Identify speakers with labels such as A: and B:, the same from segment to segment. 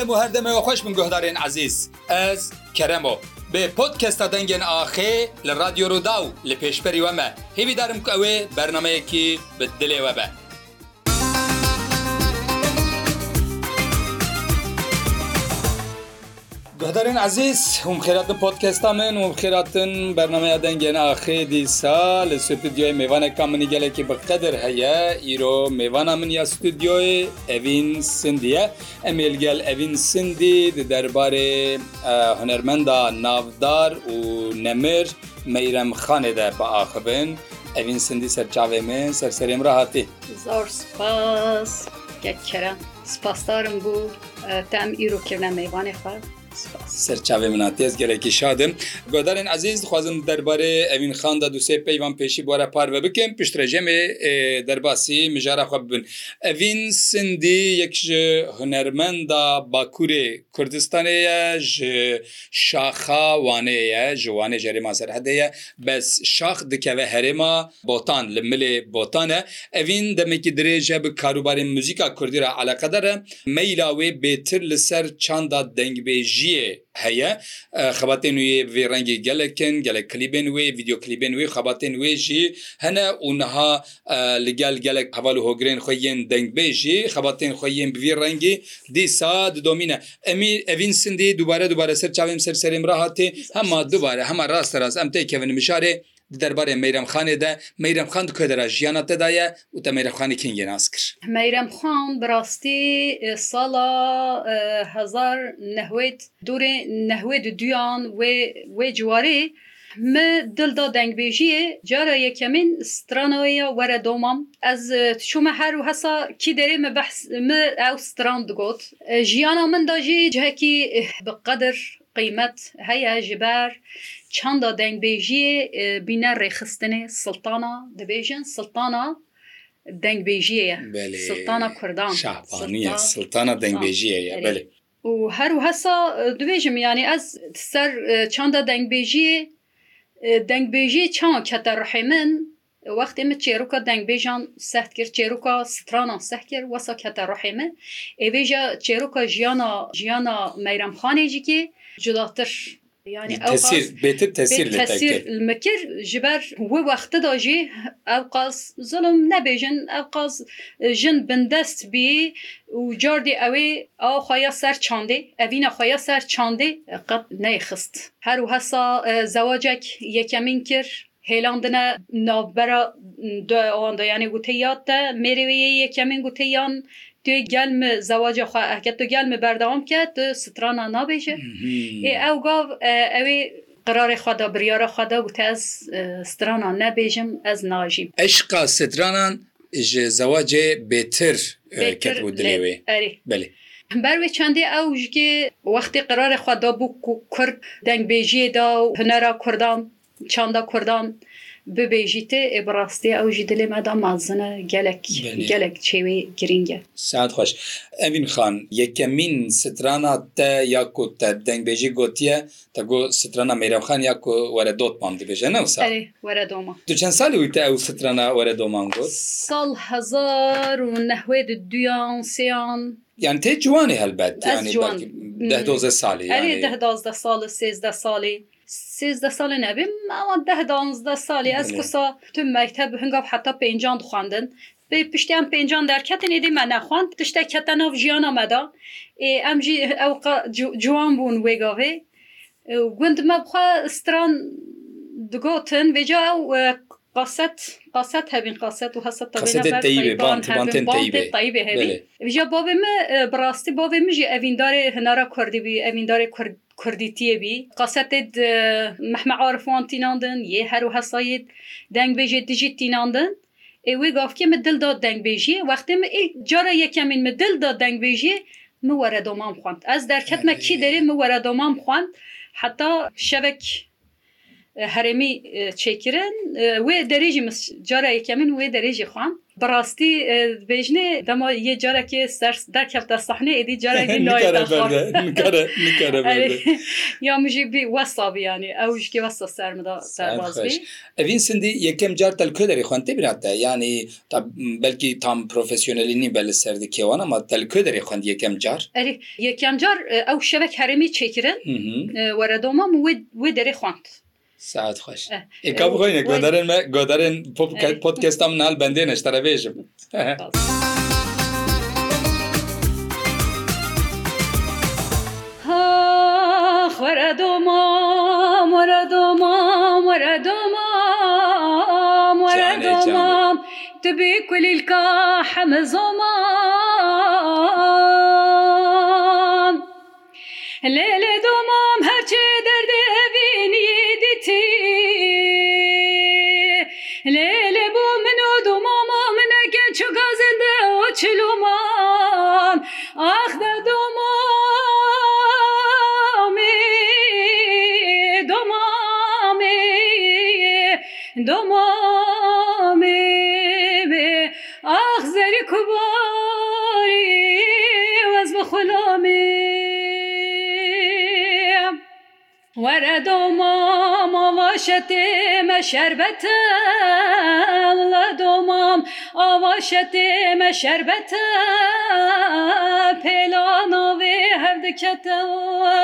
A: دەم و هەردەمەوە خۆش من گۆهدارێن عزیز ئەس کەرەمەوە بێ پۆتکەستە دەنگێن ئاخێ لە رادیۆ ڕوودا و لە پێشپەری وەمە هیویدارم کە ئەوێ بەرنمەیەکی بدلێوە بە. Guhdarên ezîz hûm xêratin podkesta min û xêratin bernameya dengên axê dîsa li stüdyoya mêvaneka minî gelekî bi qedir heye îro mêvana min ya stüdyoyê evîn sindiye Em êlgel evîn sindî di derbarê hunermenda navdar û nemir meyrem xanê de biaxibin Evîn sindî serçavê min serserêm rahatî Zor
B: spas Gek kere Spasdarım bu tem îrokirne mêvanê xwe
A: سەرچاوێ منە تێز گەلێکی شادم گۆدارێن عزیز دخوازم دەربارەی ئەوین خاندا دوسێ پەیوان پێشی بۆرە پارە بکەم پشترەژەمێ دەرباسی مژارە خۆ ببن ئەڤین سندی یەک هوەرمەندا باکوورێ کوردستانەیە شاخا وانەیە ژوانێ ژەرێما سەر هەدەیە بەس شاخ دکەوە هەرێما بۆتان لە ملێ بۆتانە ئەڤین دەمێکی درێژە بە کاروبارێ موزیکا کوردیرە علاقەدەرە مەیلاوێ بێتر لەسەر چاندا دەنگبێژی ژیە هەیە خەباتێن وێ بێ ڕەنگی گەلەکن گەلە کلیبێن وێ یددیو کلیبێن وێ خەباتێن وێژی هەنە اونها لەگەل گەلک هەواڵ و هۆگرێن خۆیەن دەنگبێژی خەباتێن خۆیەن بوی ڕەنگی دیسا دۆمینە ئەمی ئەڤین سندی دووبارە دووبارە سەر چاویم سەر سەریم ڕاهاتێ هەما دووبارە هەما ڕاستە ڕاست ئەم تێکەن میشارێ دەربارێ مەیرەمخانێدا مەیرەمخان کۆدەرا ژیانە تێدایە وتە مەیرەخانی کنگە ناز کرد
B: مەیرەمخان بڕاستی ساڵا هزار نەهێت دوورێ نەهێت دویان وێ جوارێ Me dilda dengbêjiye cara yekemin stranaya were domam ez çûme her û hesa kî derê me behs me ew stran digot jiyana min da jî cihekî bi qedir قیمت هەیە ژبار چەندە دەنگبێژیە بینە ڕێخستنێ سلتانە دەبێژن سلتانە دەنگبێژیەیە سلتانە کوردان
A: سلتانە دەنگبێژیەیە بێ
B: و هەرو هەسا دوێژم ینی ئەس سەر چەندە دەنگبێژیە دەنگبێژی چاوە کەتە ڕحێ من وەخت ئمە چێروکە دەنگبێژان سەخت کرد چێروکە سترانان سەخ کرد وەسە کەتە ڕحێ من ئێوێژە چێروکە ژیانە ژیانە مەیرەمخانێجیکێ cudatir
A: yani tesir betir tesir tesir mekir
B: ji ber wê wexte da jî ew qas zulm nebêjin ew qas jin bindest bi û cardê ew ê xya ser çandê evîna xya ser çandê qet neyxist her û hesa zewacek yekemîn kir هێلاندنە ناوبەرە ئەوەندە یانی گوتەیاتە مێرەوەیە یەکەمین گوتەیان توێ گەلمە زەواجخوا ئەکە تۆ گەلمە بەردەوام کە سترانە نابێژێ ئەو گاو ئەوێ قرارێ خوادا بریاە خوادا گوتە ئەس سترانان نەبێژم ئەس ناژیم
A: عشقا سترانان ji zewacê bêtir ketbû dilê wê Berê
B: çendê ew ji wextê qirarê xwedabû ku Kurd dengbêjiyê da û hunera Kurdan çanda Kurdan bibêjî te ê bi rastî ew jî dilê me da mazine gelek gelek çêwê giring e
A: Saet xweş Evin xan yekemîn strana te ya ku te dengbêjî gotiye te got strana mêrevxan ya ku were dotman
B: dibêje ne were doma Tu çend
A: salî wî te ew strana were doman got
B: Sal hezar û nehwê di duyan seyan
A: Yani te ciwanê helbet yani 10 salî 10 salî
B: 16 salî سیزده سالی نەبی ماوان ده دازده سالی ez qsa tu mekteb hingav heta pêncan dixwandin Bê piştiyan pêncan derketin êdî me nexwand tiştek kete nav jiyana me da ê em jî ew ciwan bûn wêgavê gund me bixwe stran digotin vêca ew قاست قاست
A: هبین قاست و هست قاست طیبه بانت بانت طیبه طیبه هبین ویجا بابه ما
B: براستی بابه ما جی اویندار هنارا کردی بی اویندار کرد کوردی تێبی قەسەتت مەحمەعاعرفان تیناندن یێ هەرو هەسایت دەنگبێژێ دیژیت تیناندن ئێوێ گاافکە من دڵدا دەنگبێژیە وەختێمە جارە یەکەمین من دڵدا دەنگبێژێ من وەرە دۆمان خوند ئەس دەرکەتمە کی دەێ من وەرە دۆمان خوند حتا شەوک هەرێمی چێکرن وێ دەرێژی جارە یەکەمن وێ دەرێژی خوان بەڕاستی بێژنێ دەما یە جارەکێ سەرس دەکەفتە سەحنێ ئیدی جارێکی یا مژی بی وەسابیانی ئەوژکی وەسە سەرمدا ئەین سندی
A: یەکەم جار تەلکە دەری خوندتە براتە ینی بەلکی تام پرۆفسیۆنەلینی بە لە سەردکێوانە ما تەلکە دەری خوند یەکەم
B: جار یەکەم جار ئەو شەوەک هەرمی چێکرن وەرەدۆمە وێ دەری خوند.
A: ساعت خوش ئیکا بخۆینە گۆدارێن گۆدارێن پۆتکەستام نال بەندێنە شتەرەبێژم.
B: خەردۆما مەردۆما مەردۆما مەردۆما تبي كل الكاح مزومان شتێمە شربەتە لە دۆمام ئاوا شتێمە شربەتە پێلانەوێ هەردەکەتەوە.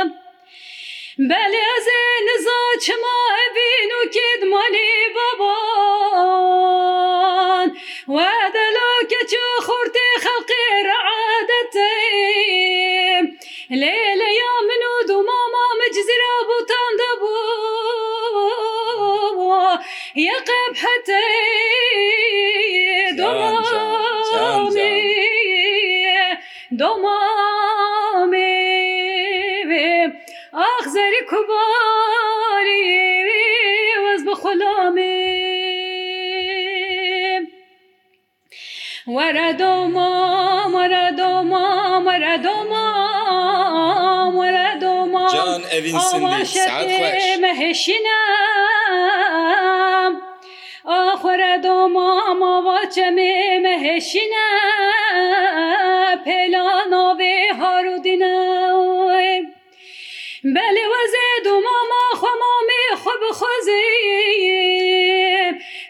B: بەلێزێ نزا چما بین و کێت مالی بابان وەدەلا کەچ خورتێ خەڵقێ ڕعادەتەی لێ يا قبحتي دومامي دومامي أخزري كباري وزب خلامي ورا دومام ورا دومام ورا دومام ورا دومام جان ايفنسون سعاد خوش مهشنا خورەدۆما ئەماواچەمێ مەهێشینە پێلاناێ هاودینە بەێ وەزێ دوماما خۆمامێ خۆ بخۆزێ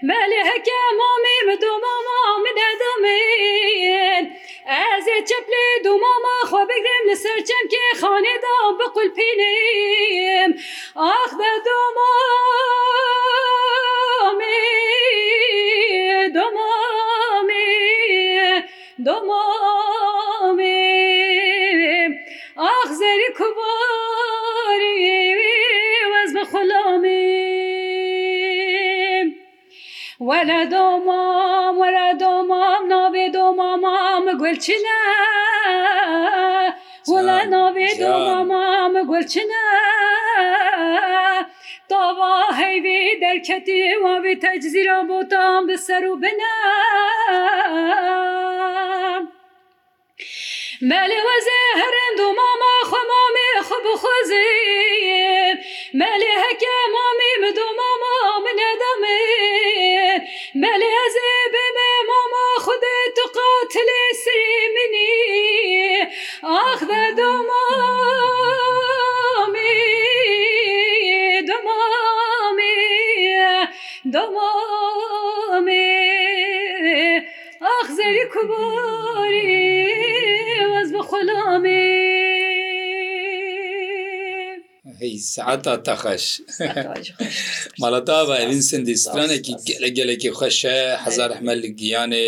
B: بەێ هەکە مامێ بدۆماما منەدەمێن ئەزێ چەپلێ دوماما خۆ بگرم لەسەر چەمکێ خانێدا بقولپینێم ئاخ بە دومان domamim Ah zeri kubarî ez bi xulamim Wele domam wele domam navê domamam gulçine Wele navê domamam gulçine Dava heyvê derketî wavê teczîra botan bi ser û bine. مەلێ وەزێ هەرند و ماما خەمامێ خە بخۆزێ مەلێ هەکە مامی مدو ماما منەدەمێ مەلێ ئەزێ بێمێ ماما خودێ تو قاتلێ سێ منی ئاخ دەدو ماما
A: سعتا تا خەش مەڵەتا بەلین سندستانێکی گەلە گەلێکی خەشە هزار حمەل گیانێ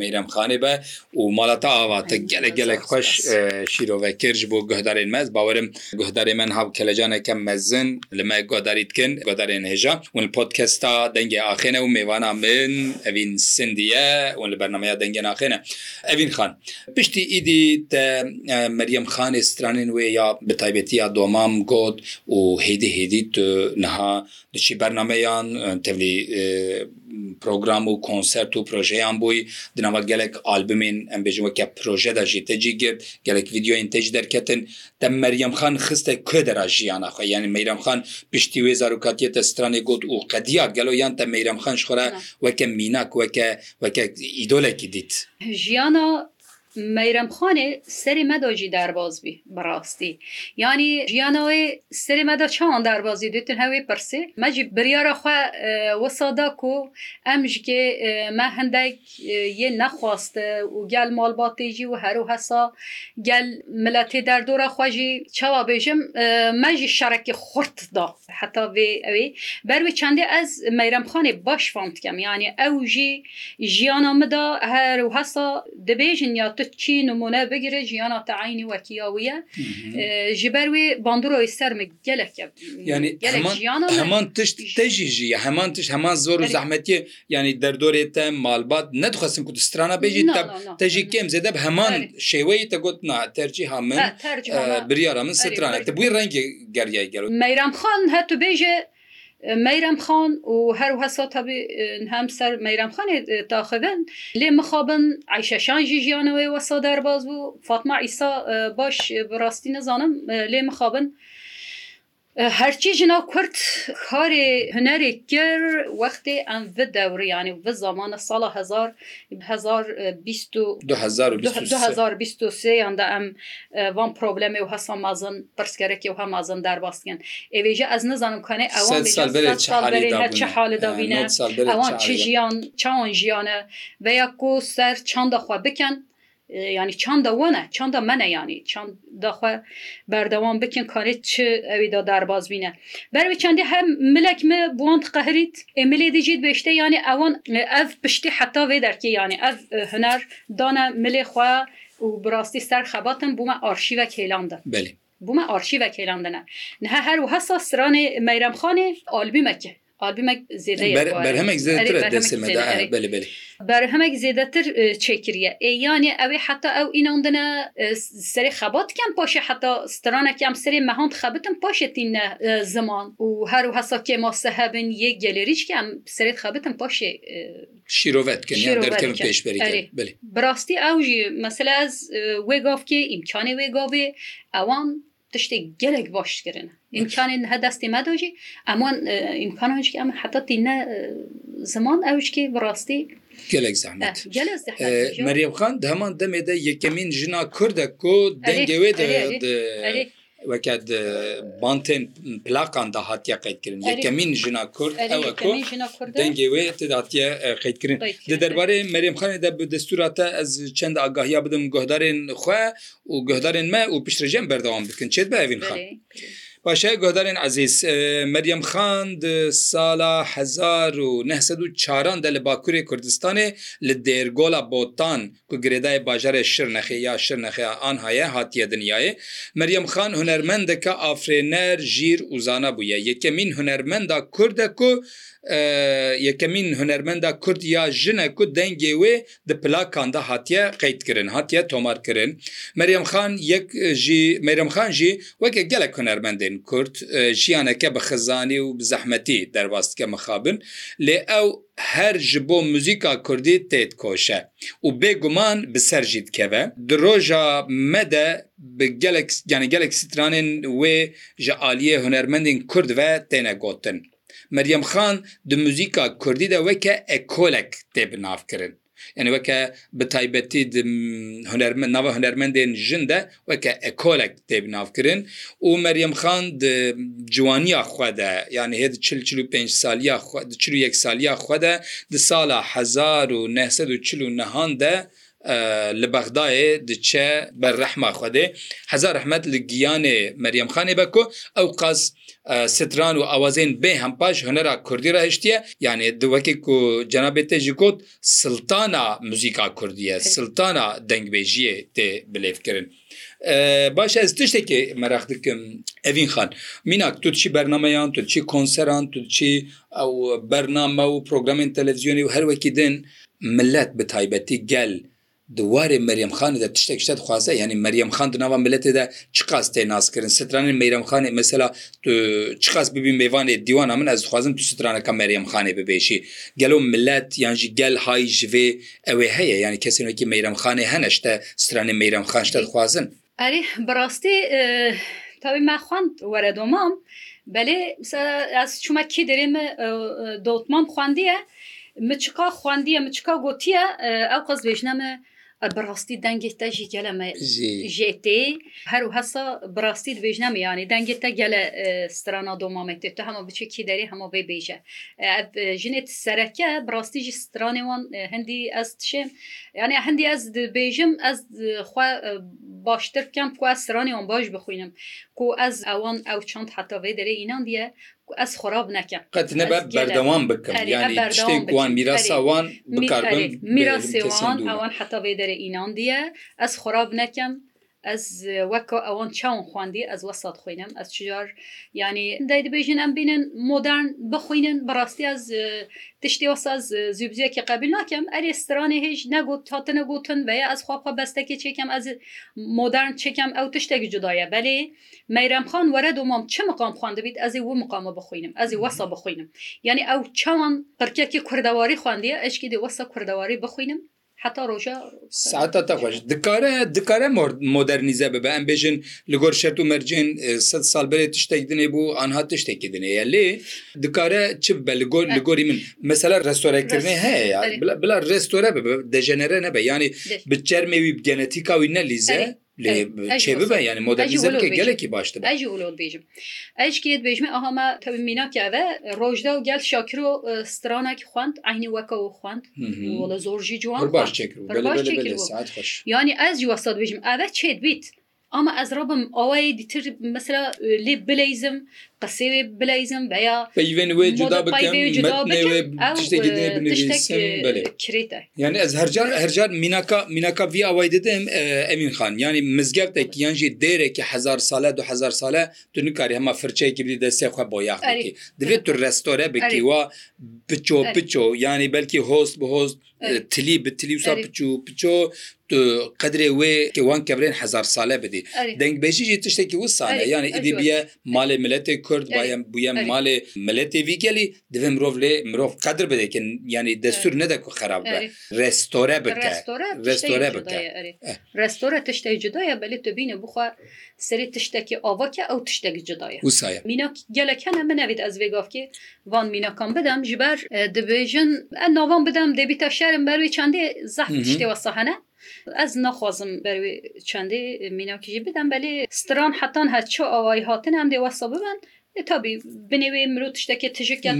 A: میرەمخانێ بە و مەڵەتا ئاواتە گەلە گەلێک خۆش شیرۆڤە کرد بۆ گهدارێن مەز باوەرم گهدارێ من هاو کەلەجانەکەم مەزن لەمە گۆداریتکن گۆدارێن هێژا ون پۆتکەستا دەنگێ ئاخێنە و میوانە من ئەوین سندیە ون لە بەرنمەیە دەنگێن ئاخێنە ئەوین خان پشتی ئیدی مەریەم خانی استرانین وێ یا بتایبێتی یا دۆمام گۆت و هێدی هێدیت نها دچی بەرنمەیان تەلی پرۆگرام و کۆنسرت و پرۆژەیان بووی دناوە gelek albümên em bêjin weke proje de jî te cî gib gelek videoyên te jî derketin te Meryem xan xiste ku dera jiyana xwe yani Meyrem xan piştî wê zarokatiye te stranê got û qediya gelo yan te Meyrem xan ji xwe weke mînak weke weke îdolekî dît
B: jiyana مەیرەمخانێ سەری مەدۆجی دەربازبی بەڕاستی ینی ژیانەوەی سەری مەدا چاوان دەربازی دوتن هەوێ پرسێ مەجی بریاەخوا وەسادا و ئەم ژکێ مە هەندێک یە نەخواستە و گەل مالباتێجی و هەرو هەسا گەل ملەتی دەردۆرە خوۆژی چاوا بێژم مەژی شەرەکی خورتدا حتا بێ ئەوێ بەروێ چندێ ئەس مەیرەمخانێ باش فامتکەم ینی ئەو ژی ژیانە مدا هەر و هەسا دەبێژن یا وتت چی نمونە بگیرێ ژیانە تعینی وەکییاویە ji ber wê bandroyê ser me gelek
A: heman tişt te jî jî heman tişt heman zor û zehmetiye yanî derdorê te malbat nedixwestin ku strana bêjî te jî kêm zêde heman şêweyê te gotna tercîha min biryara min strana te bû rengê geriye gel
B: Meyram xan hetu bêje مەرم خان و هەروها تەبی هەم سەر مەرم خانێ تاخبن لێ مخابن عیشەشان ژی ژیانەوەی وەسا دەرباز بوو فاتما ئیسا باش بڕاستی نەزانم لێ مخابن. هەرچی ژنا کورت کارێ هەنەرێک گر وەختێ ئەم v دەوریانی v زمانە ساڵە 2023یاندا ئەم وان پرۆبلمی و هەسا مازن پرسکەرەکی و هەمازن دەرباستکن ئێوێژە ئەس نزانم کانێ ئەوان حالە داوینە ئەوان چ ژیان چاوان ژیانە بەیە کو سەر چنددەخوا بکەن ینی چنددە وەە چنددە منە ینی چندداخوا بەردەوام بکن کارێت چ ئەویدا دەرباز بینە بەروی چندی هەم ملک mi بوان قەهریت ئمیلی دیجیت بشتە ینی ئەوان ئەف پشتی حتا وێ دەرکی ینی ئەف هەنەر دانە ملێ خوا و براستی سەر خەباتن بوومە ئارشیوە کێلاندە بلی. بوومە ئارشیوە کێلاندنە نها هەر و هەسا سرانێ مەیرەمخانێ ئالبیمەکە ئالبیمێک بەرهەمێک زێدەتر چێکریە ئەیانە ئەوێ حتا ئەو ئینەوندە سەری خەباتکەم پۆشە حتا سترانەکەم سری مەهاند خەبتم پۆشێتینە زمان و هەر و هەساکێ ماسە هەبن یەک گەلریشکەم سرێت خەبتم پۆشێ شیرۆڤەتکەم پێشبری براستی ئەو ژی مەسەلا از وێگاافکێ ئیمکانی وێگاوێ ئەوان تشتی gelek baş kirin imkanên her destê me dojî eman imkan ki em hetatî ne ziman ewkî bi rastî gelek
A: zahmet Meryemxan heman demê de yekemîn jina Kurd de ku dengê wê de وەکە بانتێن پلاکان دا هااتیا قیتکردن یەکەمین ژنا کورد دەنگێ وێ تدااتە قیتکردن لە دەربارەی مەریمخانێ دە بە دەستوراتە ئەز چەند ئاگاهیا بدم گۆهدارێن خوێ و گۆهدارێن مە و پیشڕژێن بەردەوام بکەن چێت بەوین خان. پاشای گۆدارێن عزیز مەریەم خاند سالا 1940 دە لە باکووری کوردستانê li دێرگۆلا بۆتان ku girêdayê bajarê şir nexê ya şir nexeya anhaye hatiye dinyayê Meryem Xan hunermendeke afrêner jîr uzana bûye yekemîn hunermenda Kurde ku yekemîn hunermenda Kurd ya jinek ku dengê wê di plakanda hatiye qeyt kirin hatiye tomar kirin Meryem Xan yek jî Meryem Xan jî weke gelek hunermendê دەکەین کورت ژیانەکە بە خەزانی و بزەحمەتی دەرباستکە مەخابن لێ ئەو هەر ji بۆ موزیکا کوردی تێت کۆشە و بێگومان بسەرژیت کەوە درۆژە مەدە یعنی gelek stranên wê ji aliyê hunermendên Kurd ve têne gotin. Meryem Xan di muzîka Kurdî de weke ekolek tê bi navkirin. یعنی وەکە بەتایبەتی هەنەرمن ناوە هەنەرمەندێن ژندە وەکە ئەکۆلێک تێب ناوکردن و مەریەم خان جوانیا خوادە یعنی هێ 45 سالیا 41 سالیا خوادە د سالا 1940 نهاندە li bexdayê diçe berrehma Xwedê hezar rehmet li giyanê Meryemxanê be ku ew qas ستران و ئاوازین بێ هەمپاش هەنەرا کوردی را هشتە یانێ دووەکی و جەنابێت تێژیکۆت سلتانا موزیکا کوردیە سلتانا دەنگبێژیە تێ بلێفکردن. باش ez tiştekê meraq dikim evîn xan Minak tu çi bernameyan tu çi konseran tu çi ew bername û programên televizyonê û her wekî din millet bi taybetî gel دوارێ مەریمخانە دە تشتێک شتە خوازە ینی مەریمخان ناوا ملەتێدا چ قاس تێ ناسکردن سترانێ مەریمخانێ مثللا چ قاس ببی میوانێ دیوانە من ئەس خوازم تو سترانەکە مەریمخانێ ببێشی گەلو ملەت یانجی گەل های ژێ ئەوێ هەیە ینی کەسێکی مەریمخانێ هەنشتە سترانێ مەریمخان شتە خوازن
B: ئەری بەڕاستی تاوی مەخواند وەرەدۆمام بەێ چوومەکی دەێمە دڵتمان خواندیە. مچکا خواندیە مچکا گوتیە ئەو قەز بێژنەمە بڕاستی دەنگێتە ژی گەلەمە ژێتێ هەرو هەسا بڕاستی دبێژنەمە یانی دەنگێتە گەلە straana domametê tu hema biçekî derê hema vê bêje jinê sereke birastî jî stranê wan hindî ez tişêm yani hindî ez dibêjim ez xwe baştir kem ku ez stranê wan baş bixwînim ku ez ewan ew çand heta vê derê înan diye ئەس خۆراب نەکەم قەت نەبە بەردەوام
A: بکەم شتێکوان میراساوان
B: میراسێوان ئەوان حتا بێ دەرە ئینان دیە ئەس خۆراب نەکەم ئەس وەکە ئەوان چاون خواندی ئەس وەسەد خوێنم ئەس چجار ینی دای دەبێژن ئەم بینن مۆدان بخوێنن بەڕاستی ئەس تشتی وەساز زیبزیەکی قبل ناکەم ئەرێ سترانێ هێش نەگوت هاتە نەگوتن بەیە ئەس خواپە بەستەکی چێکم ئەز مۆدان چێکم ئەو تشتێک جدایە بەلێ مەیرەم خان وەرە دومام چه مقام خواندبیت ئەزی و مقامە بخوێنم ئەزی وەسە بخوێنم ینی ئەو چاوان پرکێکی کوردەواری خواندیە ئەشکی دی وەسە کوردەواری بخوێنم حتا
A: ڕۆژە ساعتە تەخۆش دکارە دکارە مۆدررنیزە ببە ئەم بێژن لە گۆر شەر و مەرجین سە سال بێ تشتێک دنێ بوو ئەها تشتێکی دنێە لێ دکارە چ بە لە گۆر لە گۆری من مەسەلا ڕستۆرەکردنی هەیە بلا ڕێستۆرە بە دەژەنەرە نەبە ینی بچەرمێوی بگەنەتی کاوی نەلیزە چێ ببە ینی مۆدەلیزە گەلێکی
B: باشتر ئەژ ئۆلۆ بێژم ئەش کێت بێژمە ئەهما تەبیناکیاە ڕۆژدا و گەل شاکرۆ ستراناکی خوند ئاینی وەکەەوە خوند وڵە زۆرژی جوان باش ینی ئەس جووەستا بێژم ئەە چێت بیت ئەمە ئەزڕبم ئەوەی دیتر مەسرە لێ بلیزم قسەوێ بلایزم
A: بەیا کرێتە یعنی ئەس هەرجار هەرجار میناکە میناکە وی ئەوای دەدەم ئەمین خان ینی مزگەفتێک یانجی دێرێکی هزار سالە دو هزار سالە تو نکاری هەمە فرچەیەکی بری دەسێخوا بۆ یاخی دەبێت تو ڕێستۆرە بکیوە بچۆ بچۆ ینی بەلکی هۆست بە هۆست تلی بتلی وسا بچوو بچۆ قدرێ وێ کە وان کەبرێن هزار سالە بدی
B: دەنگبێژی
A: تشتێکی و سالە یانە ئیدی بیە ماڵێ ملەتێک کورد بایم بویم مالێ ملەتی ویگەلی دوێ مرۆڤ لێ مرۆڤ قدر بدەکەن ینی دەستور نەدەک و خراب ڕێستۆرە بکە ڕێستۆرە
B: بکە ڕێستۆرە تشتی جدایە بەێ تو بینە بخوا سری تشتێکی ئاواکە ئەو تشتێکی جدایە وسایە میناک گەلەکەە منەوێت ئەس بێگافکی وان میناکان بدەم ژبەر دەبێژن ناوان بدەم دەبیتە شارم بەروی چندێ زەح تشتێوە سەحەنە ez naxwazim berwê çendê mînakîjî bidim belê stran hetan heçû awayî hatin em dê wesa bibin تابی بنێوێ مرۆ تشتێکی تژکات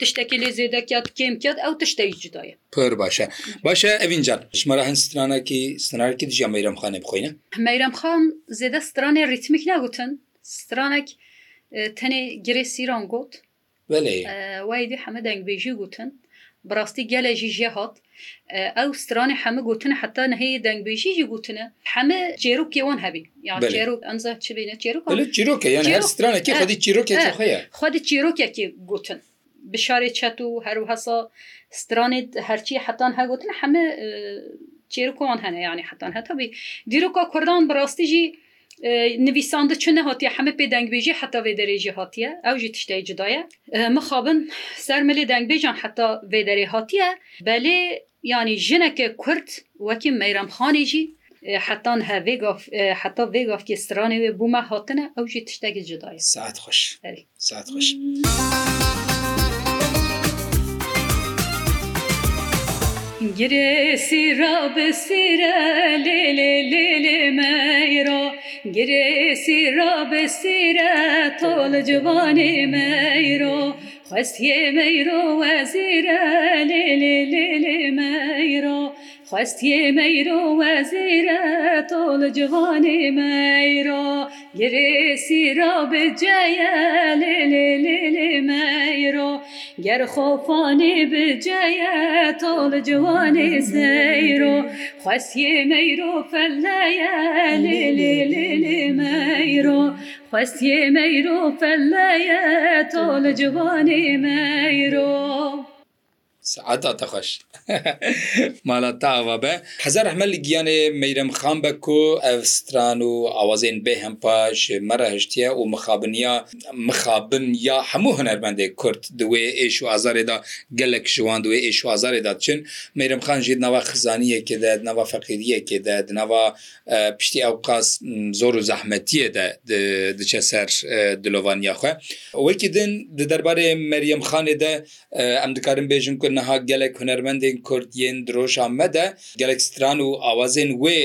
B: تشتێکی لێ زێدەکات کێمکات ئەو تشتی جداە
A: پر باشە باشە ئەوینجان ژمارە هەند سترانەکی سنارکی دژە مەیرم خانێ بخۆینە مەیرم خان زێدە
B: سترانێ ریتمیک ناگوتن سترانێک تەنێ گرێ سیران گوت وای دی حەمەدەنگ بێژی گوتن بڕاستی گەلە ژیژە هات ئەو سترانی هەمە گوتنە حتا نهەیە دەنگبێژیی گوتنە هەمە جێروکێوان
A: هەبی چیرۆکخوادی چیرۆکێکی گوتن بشارێ
B: چەت و هەروهەسا سترانێت هەرچی حتان هەگوتن هەمە چێرکۆن هەنە ینی حتان هەتەبی دیرۆکە کوردان بەڕاستیژی نویسانده چونه هاتیه همه پی دنگبیجی حتی وی درجی هاتیه او جی تشتی جدایه مخابن سر ملی دنگبیجان حتی وی دری هاتیه بله یعنی جنک کرد وکی میرم خانی جی حتی ها ویگاف حتی ویگاف که سرانه وی بومه هاتنه او جی تشتی جدایه ساعت خوش هلی. ساعت خوش گره سیرا بسیرا لیلی لیلی میرا گرسی را بسیره طال جوانی میرو خستی میرو وزیره لیلی لیلی میرو خواستیه می رو وزیره طول جوانی می رو گریسی را به جیه لیلی لیلی می رو گر خوفانی به جیه طول جوانی سی رو خواستیه می رو فلیه لیلی لیلی می رو خواستیه می رو فلیه طول جوانی می رو
A: ساعتا تەخۆش مالا تاوا بە حەزار ئەحمە لە گیانێ مەیرم خان بە کۆ ئەستران و ئاوازێن بێ هەم پاش مەرە هەشتە و مخابنیا مخابن یا هەموو هەنەربندێک کورت دوێ ئێش و ئازارێدا گەلک شوان دوێ ئێش و ئازارێدا چن مەیرم خان ژێت ناوا خزانیەکێ دەد ناوا فەقیریەکێ دەد ناوا پشتی ئەو قاس زۆر و زەحمەتیە دچە سەر دلۆوانیاخوا وەکی دن دەربارەی مەریەم خانێ دە ئەم دکارم بێژم کرد نەها gelek hunermendên Kurd yên droja me de gelek stran û awazên wê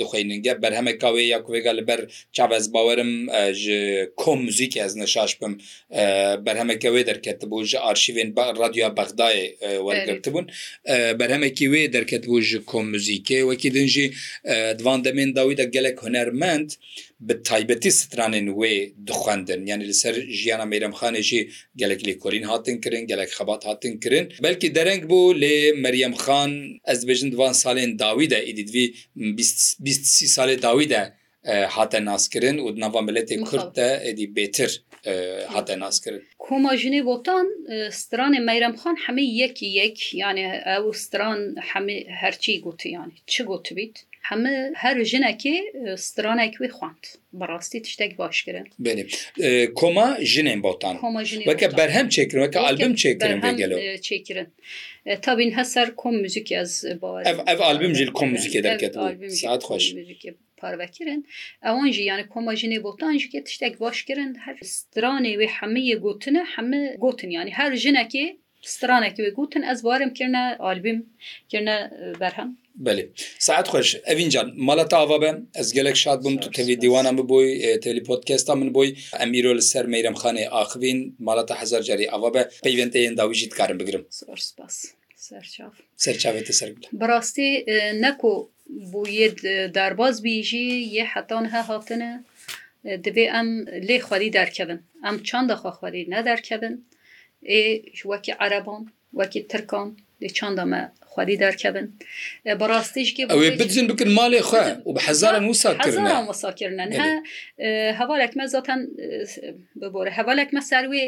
A: dixwînin ge berhemeka wê ya kuêga li ber çavez bawerim ji kom müzik ez neşaş bim berhemeke wê derketibû ji arşîvên radyoya bexdayê wergirtibûn berhemekî wê derketbû ji kom müzikê wekî din jî divan demên dawî de gelek hunermend بە تایبەتی سترانێن وێ دخواندن یعنی لەسەر ژیانە مەرەمخانێکی گەلک لێ کۆرین هاتن کردن گەلک خەبات هاتن کردن بەلکی دەرەنگ بوو لێ مەریەم خان ئەس بژن دوان سالێن داویدا ئیدیدوی 23 سالێ داویدا هاتە ناسکردن و ناوا ملەتی کوردە ئەدی بێتر هاتە ناسکردن کۆماژنێ
B: بۆتان سترانێ مەرەمخان هەمە یەکی یەک یانێ ئەو ستران هەرچی گوتیانی چ گوتبییت؟ هەمە هەر ژنەکێ سترانێکی خواند بەڕاستی تشتێک باشکردن
A: بێنێ کۆما ژنێن بۆتان بەکە بەرهەم چێکردنەوەکە ئالبم چێکردن
B: بگەلەوە چێکردن تابین هەسەر کۆم موزیکی ئەس
A: ئەف ئالبم ژل کۆم موزیکی دەکەات ساعت خۆش
B: پارڤەکردن ئەوان ژیانە کۆمەژنێ بۆتان ژکە تشتێک باشکردن هەر سترانێ وێ هەمەیە گوتنە هەمە گوتنیانی هەر ژنەکێ سترانێکی وێ گوتن ئەس بارم کردە ئالبیم کردە بەرهەم بەێ
A: سعات خۆش ئەوینجان مەڵە تاوا بم ئەس گەلێک شاد بم تو تەوی دیوانم ببووی تلیپۆتکەستا من بووی ئەمیرۆ لە سەر مەیرم خانێ ئاخوین مەڵەتە هزار جاری ئەوە بە پەیوەندەیەن داویژیت کارم بگرم سەرچاوێتە سەر بەڕاستی
B: نەکۆ بۆ یە دارباز بیژی یە حەتان هە هاتنە دەبێ ئەم لێ خوالی دەرکەبن ئەم چنددە خواخوالی نەدەرکەبن ئێ وەکی عربان وەکی ترکان لێ چنددەمە
A: خودی دەرکەبن بەڕاستیش بزین بکن ماڵی خوێ و بە هزاران وساکردن
B: هەواێکمە زاتەن ببرە هەواێکمە سەروی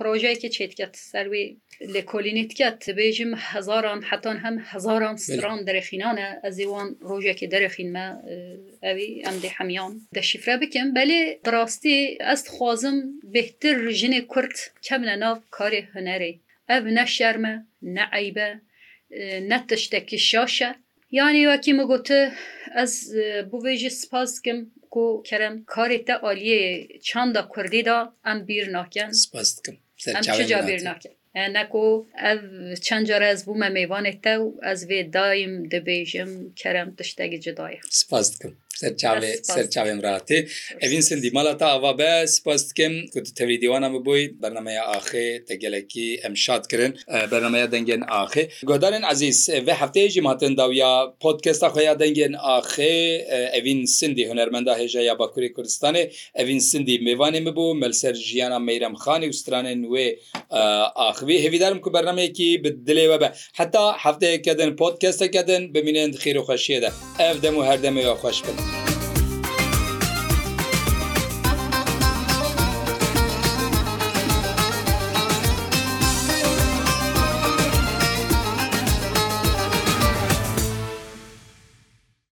B: پروۆژەیەکی چێتکەت سەروی لە کۆلینیتکەت بێژم هزاران حتان هەم هزاران سران دەرەخینانە ئەزیوان ڕۆژێکی دەرەخینمە ئەوی ئەمدی حەمیان دەشیفرە بکەم بەێ دراستی ئەست خوازم بهتر ژنێ کورت کەم لە ناو کاری هەنەرەی ئەv نەشەرمە نەعیبە نە tiştekî şaş e Yani wekî me gotu ez bu vê jî spas dikim ku kerem karê te aliyê çanda Kurdî da em bîr naken spas dikim çica bîr nakin neko ev çend care ez bû me mêvanê te ez vê dayim dibêjim kerem tiştekî cidayê
A: spas dikim سەرچاوێن ڕاتێ ئەوین سندی مەڵە تا ئەوا بە سپاس بکەم کوت تەوی دیوانە ببووی بەرنمەیە ئاخێ تەگەلەکی ئەم شادکردن بەرنمەیە دەنگێن ئاخێ گۆدارن عزیز بە هەفتەیەژی ماتنداویە پۆتکەستا خۆیا دەنگێن ئاخێ ئەوین سندی هوەرمەندا هێژەیە باکووری کوردستانی ئەوین سندی میوانێ ببوو مەلسەر ژیانە مەیرم خانی وسترانە نوێ ئاخوی هێویدارم کو بەرنمەیەکی بدلێوە بە حتا هەفتەیەکەدن پۆتکەستەکەدن ببینێن خیر و خەشیەدە ئەف دەم و هەردەمەوە خۆش بن